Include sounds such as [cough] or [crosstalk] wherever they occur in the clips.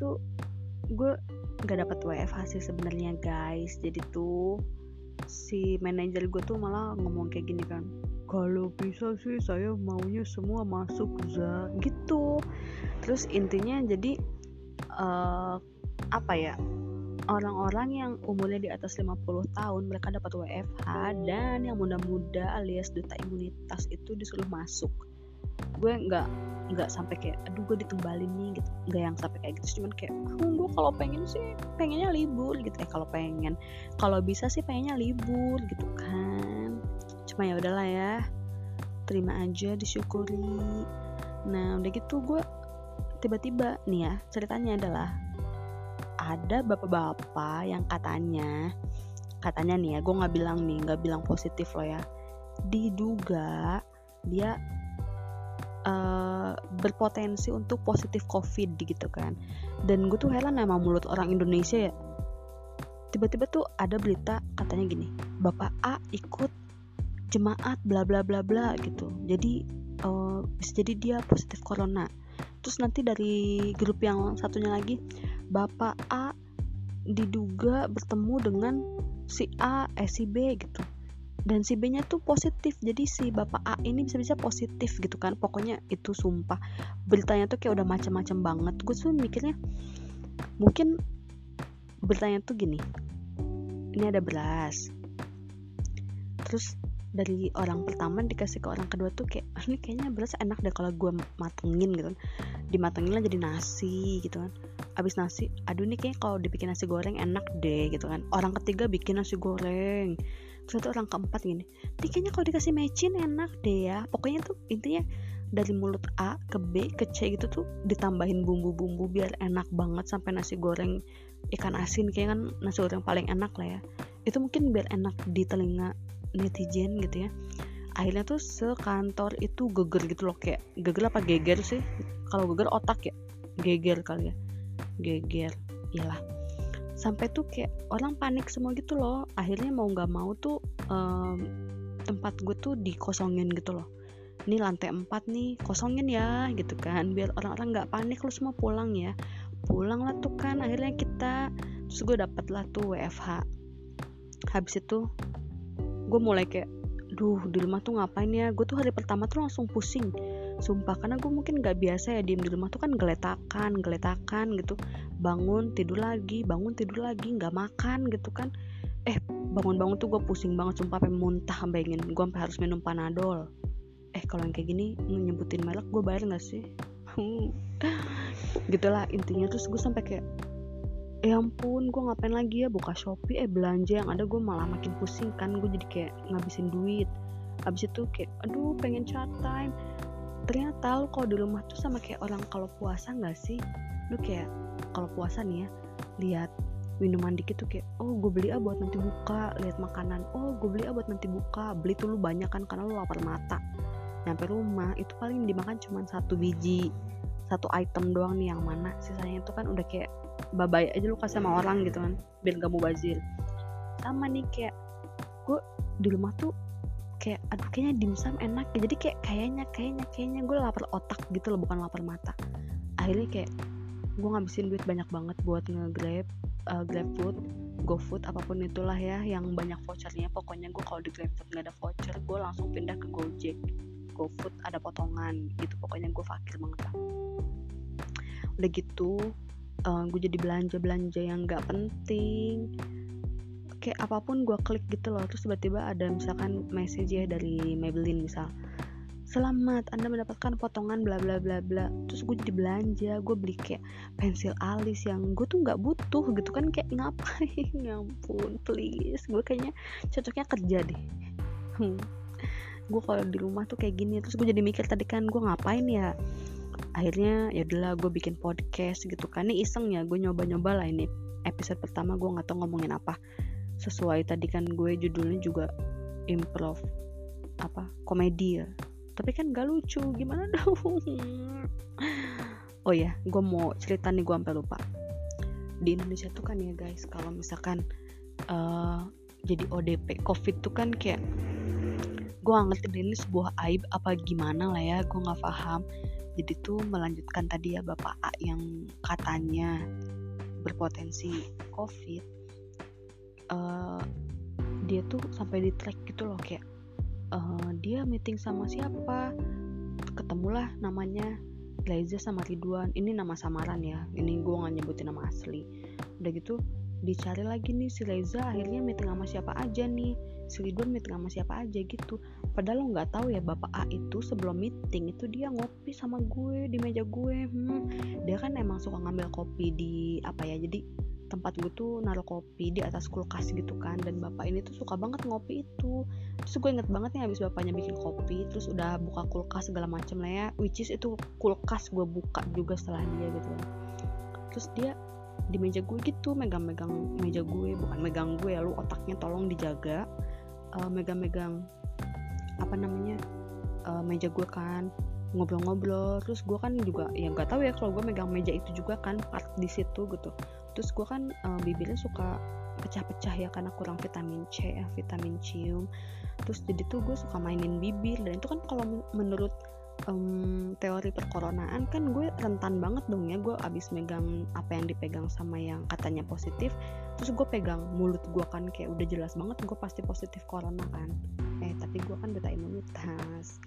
tuh gue nggak dapat WFH sih sebenarnya guys. Jadi tuh si manajer gue tuh malah ngomong kayak gini kan kalau bisa sih saya maunya semua masuk za. Gitu. Terus intinya jadi uh, apa ya orang-orang yang umurnya di atas 50 tahun mereka dapat WFH dan yang muda-muda alias duta imunitas itu disuruh masuk. Gue nggak nggak sampai kayak aduh gue ditumbalin nih gitu. Nggak yang sampai kayak gitu cuman kayak oh, gue kalau pengen sih pengennya libur gitu. Ya kalau pengen kalau bisa sih pengennya libur gitu kan. Cuma ya udahlah ya terima aja disyukuri. Nah udah gitu gue tiba-tiba nih ya ceritanya adalah ada bapak-bapak yang katanya katanya nih ya gue nggak bilang nih nggak bilang positif loh ya diduga dia uh, berpotensi untuk positif covid gitu kan. Dan gue tuh heran sama mulut orang Indonesia ya. Tiba-tiba tuh ada berita katanya gini bapak A ikut jemaat bla bla bla bla gitu. Jadi uh, bisa jadi dia positif corona. Terus nanti dari grup yang satunya lagi bapak A diduga bertemu dengan si A eh si B gitu dan si B nya tuh positif. Jadi si bapak A ini bisa-bisa positif gitu kan. Pokoknya itu sumpah. Beritanya tuh kayak udah macam-macam banget. Gue tuh mikirnya mungkin beritanya tuh gini. Ini ada beras terus dari orang pertama dikasih ke orang kedua tuh kayak ah, ini kayaknya beras enak deh kalau gue matengin gitu kan. Dimatengin lah jadi nasi gitu kan. Abis nasi aduh ini kayak kalau dibikin nasi goreng enak deh gitu kan. Orang ketiga bikin nasi goreng terus orang keempat gini ini kayaknya kalau dikasih mecin enak deh ya. Pokoknya tuh intinya dari mulut A ke B ke C gitu tuh ditambahin bumbu-bumbu biar enak banget sampai nasi goreng ikan asin kayak kan nasi goreng paling enak lah ya. Itu mungkin biar enak di telinga netizen gitu ya. Akhirnya tuh sekantor itu geger gitu loh kayak geger apa geger sih? Kalau geger otak ya geger kali ya. Geger iyalah sampai tuh kayak orang panik semua gitu loh. Akhirnya mau nggak mau tuh um, tempat gue tuh dikosongin gitu loh. Ini lantai 4 nih kosongin ya gitu kan. Biar orang-orang nggak panik lu semua pulang ya. Pulang lah tuh kan akhirnya kita. Terus gue dapet lah tuh WFH habis itu gue mulai kayak duh di rumah tuh ngapain ya? Gue tuh hari pertama tuh langsung pusing sumpah karena gue mungkin gak biasa ya diem di rumah tuh kan geletakan geletakan gitu. Bangun tidur lagi bangun tidur lagi nggak makan gitu kan. Eh bangun-bangun tuh gue pusing banget sumpah sampai muntah sampai gue sampai harus minum panadol. Eh kalau yang kayak gini nyebutin merek gue bayar nggak sih? [laughs] Gitulah intinya terus gue sampai kayak ya ampun gue ngapain lagi ya buka shopee? Eh belanja yang ada gue malah makin pusing kan gue jadi kayak ngabisin duit. Abis itu kayak aduh pengen chat time ternyata lo kalau di rumah tuh sama kayak orang kalau puasa nggak sih? Lu kayak kalau puasa nih ya lihat minuman dikit tuh kayak oh gue beli ah buat nanti buka. Lihat makanan oh gue beli ah buat nanti buka. Beli tuh lu banyak kan karena lu lapar mata. Nyampe rumah itu paling dimakan cuma satu biji satu item doang nih yang mana sisanya itu kan udah kayak babai aja lu kasih sama orang gitu kan biar gak mau bazir sama nih kayak gue di rumah tuh kayak aduh kayaknya dimsum enak jadi kayak kayaknya kayaknya kayaknya. Gue lapar otak gitu loh bukan lapar mata. Akhirnya kayak gue ngabisin duit banyak banget buat nge-grab uh, grab food GoFood apa pun itulah ya yang banyak vouchernya. Pokoknya gue kalau di GrabFood nggak ada voucher gue langsung pindah ke Gojek. GoFood ada potongan gitu pokoknya gue fakir banget lah. Udah gitu uh, gue jadi belanja belanja yang nggak penting kayak apa pun gue klik gitu loh terus tiba-tiba ada misalkan message ya dari Maybelline misal selamat anda mendapatkan potongan bla bla bla bla. Terus gue jadi belanja gue beli kayak pensil alis yang gue tuh nggak butuh gitu kan kayak ngapain? [laughs] Ya ampun please. Gue kayaknya cocoknya kerja deh. Hmm. gue kalau di rumah tuh kayak gini terus gue jadi mikir tadi kan gue ngapain ya? Akhirnya ya udahlah gue bikin podcast gitu kan. Ini iseng ya gue nyoba-nyoba lah ini episode pertama gue nggak tahu ngomongin apa sesuai. Tadi kan gue judulnya juga improv apa komedi ya. Tapi kan gak lucu gimana [laughs] dong? Oh ya gue mau cerita nih gue sampai lupa. Di Indonesia tuh kan ya guys kalau misalkan uh, jadi ODP COVID tuh kan kayak gue ngerti ini sebuah aib apa gimana lah ya gue nggak paham. Jadi tuh melanjutkan tadi ya bapak A yang katanya berpotensi covid uh, dia tuh sampai di track gitu loh kayak uh, dia meeting sama siapa? Ketemulah namanya Leza sama Ridwan. Ini nama samaran ya. Ini gue nggak nyebutin nama asli. Udah gitu dicari lagi nih si Reza akhirnya meeting sama siapa aja nih? Si Ridwan meeting sama siapa aja gitu. Padahal lo nggak tahu ya bapak A itu sebelum meeting itu dia ngopi sama gue di meja gue hmm, dia kan emang suka ngambil kopi di apa ya jadi tempat gue tuh naruh kopi di atas kulkas gitu kan dan bapak ini tuh suka banget ngopi itu. Terus gue inget banget nih habis bapaknya bikin kopi terus udah buka kulkas segala macem lah ya which is itu kulkas gue buka juga setelah dia gitu terus dia di meja gue gitu megang-megang meja gue bukan megang gue ya lu otaknya tolong dijaga. Uh, megang-megang apa namanya uh, meja gue kan ngobrol-ngobrol. Terus gue kan juga ya nggak tahu ya kalau gue megang meja itu juga kan part di situ gitu terus gue kan uh, bibirnya suka pecah-pecah ya karena kurang vitamin C ya vitamin cium. Terus jadi tuh gue suka mainin bibir dan itu kan kalau menurut um, teori perkoronaan kan gue rentan banget dong ya gue abis megang apa yang dipegang sama yang katanya positif terus gue pegang mulut gue kan kayak udah jelas banget gue pasti positif corona kan. Eh tapi gue kan beta imunitas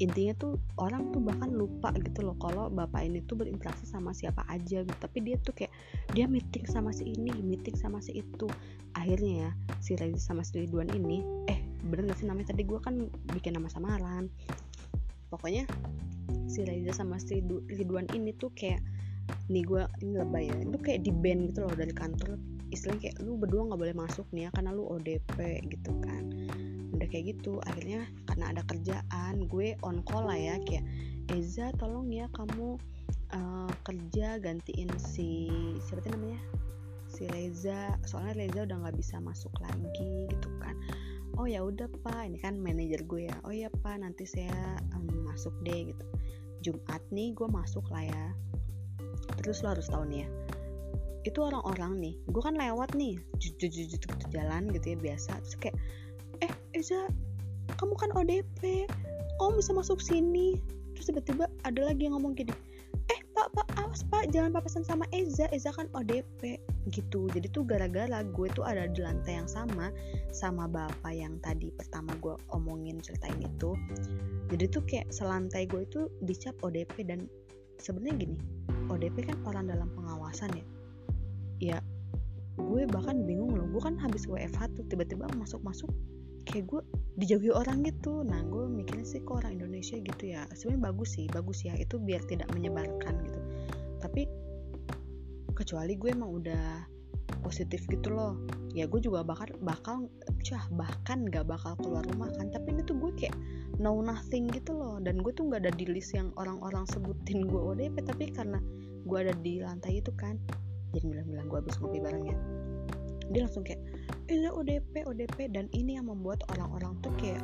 intinya tuh orang tuh bahkan lupa gitu loh kalau bapak ini tuh berinteraksi sama siapa aja gitu. Tapi dia tuh kayak dia meeting sama si ini meeting sama si itu. Akhirnya ya si Reza sama si Ridwan ini eh bener gak sih namanya? Tadi gue kan bikin nama samaran pokoknya si Reza sama si Ridwan ini tuh kayak nih gue ini lebay ya itu kayak di band gitu loh dari kantor. Istilahnya kayak lu berdua nggak boleh masuk nih ya karena lu ODP gitu kan udah kayak gitu. Akhirnya karena ada kerjaan gue on call lah ya kayak Eza tolong ya kamu uh, kerja gantiin si siapa namanya? Si Reza. Soalnya Reza udah nggak bisa masuk lagi gitu kan. Oh ya udah pak. Ini kan manajer gue ya. Oh ya pak nanti saya um, masuk deh gitu. Jumat nih gue masuk lah ya. Terus lo harus tahu nih ya itu orang-orang nih gue kan lewat nih jujur jalan gitu ya biasa. Terus kayak Eza kamu kan ODP kamu bisa masuk sini. Terus tiba-tiba ada lagi yang ngomong gini pak pak awas pak jangan papasan sama Eza Eza kan ODP gitu. Jadi tuh gara-gara gue tuh ada di lantai yang sama sama bapak yang tadi pertama gue omongin ceritain itu. Jadi tuh kayak selantai gue itu dicap ODP dan sebenarnya gini ODP kan orang dalam pengawasan ya. Ya gue bahkan bingung loh gue kan habis WFH tuh tiba-tiba masuk-masuk kayak gue dijauhi orang gitu. Nah gue mikirnya sih kok orang Indonesia gitu ya. Sebenarnya bagus sih bagus ya itu biar tidak menyebarkan gitu. Tapi kecuali gue emang udah positif gitu loh. Ya gue juga bakal bakal cah bahkan gak bakal keluar rumah kan. Tapi ini tuh gue kayak know nothing gitu loh. Dan gue tuh nggak ada di list yang orang-orang sebutin gue ODP tapi karena gue ada di lantai itu kan jadi bilang-bilang gue habis ngopi bareng ya. Dia langsung kayak eh ODP ODP dan ini yang membuat orang-orang tuh kayak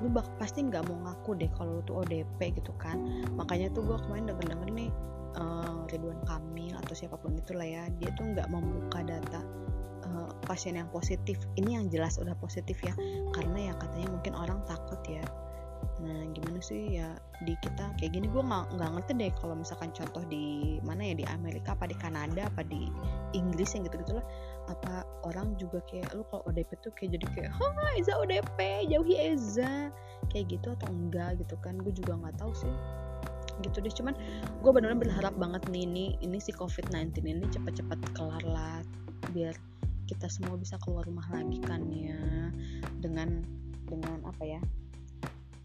lu bak pasti nggak mau ngaku deh kalau lu tuh ODP gitu kan. Makanya tuh gue kemarin denger denger nih uh, Ridwan Kamil atau siapa pun itulah ya dia tuh nggak membuka data uh, pasien yang positif. Ini yang jelas udah positif ya karena ya katanya mungkin orang takut ya nah gimana sih ya di kita kayak gini? Gue nggak nggak ngerti deh kalau misalkan contoh di mana ya? Di Amerika apa di Kanada apa di Inggris yang gitu gitulah apa orang juga kayak lu kalau ODP tuh kayak jadi kayak ha Eza ODP jauhi Eza. Kayak gitu atau enggak gitu kan? Gue juga nggak tahu sih. Gitu deh. Cuman gue benar-benar berharap banget nih ini ini si COVID-19 ini cepat-cepat kelar lah. Biar kita semua bisa keluar rumah lagi kan ya. Dengan dengan apa ya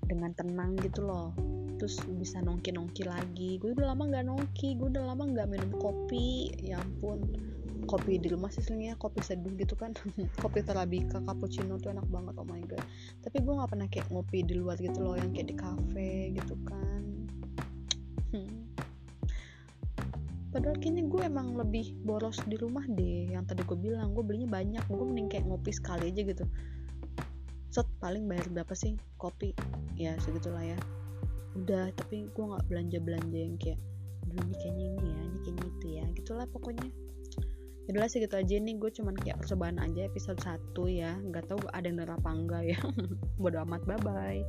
dengan tenang gitu loh. Terus bisa nongki nongki lagi. Gue udah lama nggak nongki gue udah lama nggak minum kopi. Ya ampun kopi di rumah sih sebenarnya kopi seduh gitu kan. [laughs] Kopi terabika cappuccino tuh enak banget oh my god. Tapi gue nggak pernah kayak ngopi di luar gitu loh yang kayak di cafe gitu kan. Hmm. padahal kayaknya gue emang lebih boros di rumah deh yang tadi gue bilang. Gue belinya banyak gue mending kayak ngopi sekali aja gitu paling bayar berapa sih? Kopi. Ya segitulah ya. Udah tapi gue nggak belanja belanja yang kayak dulu ini kayaknya ini ya ini kayaknya itu ya gitulah pokoknya. Yaudah segitu aja nih. Gue cuman kayak percobaan aja episode 1 ya. Nggak tahu ada yang apa enggak ya. [laughs] Bodo amat bye bye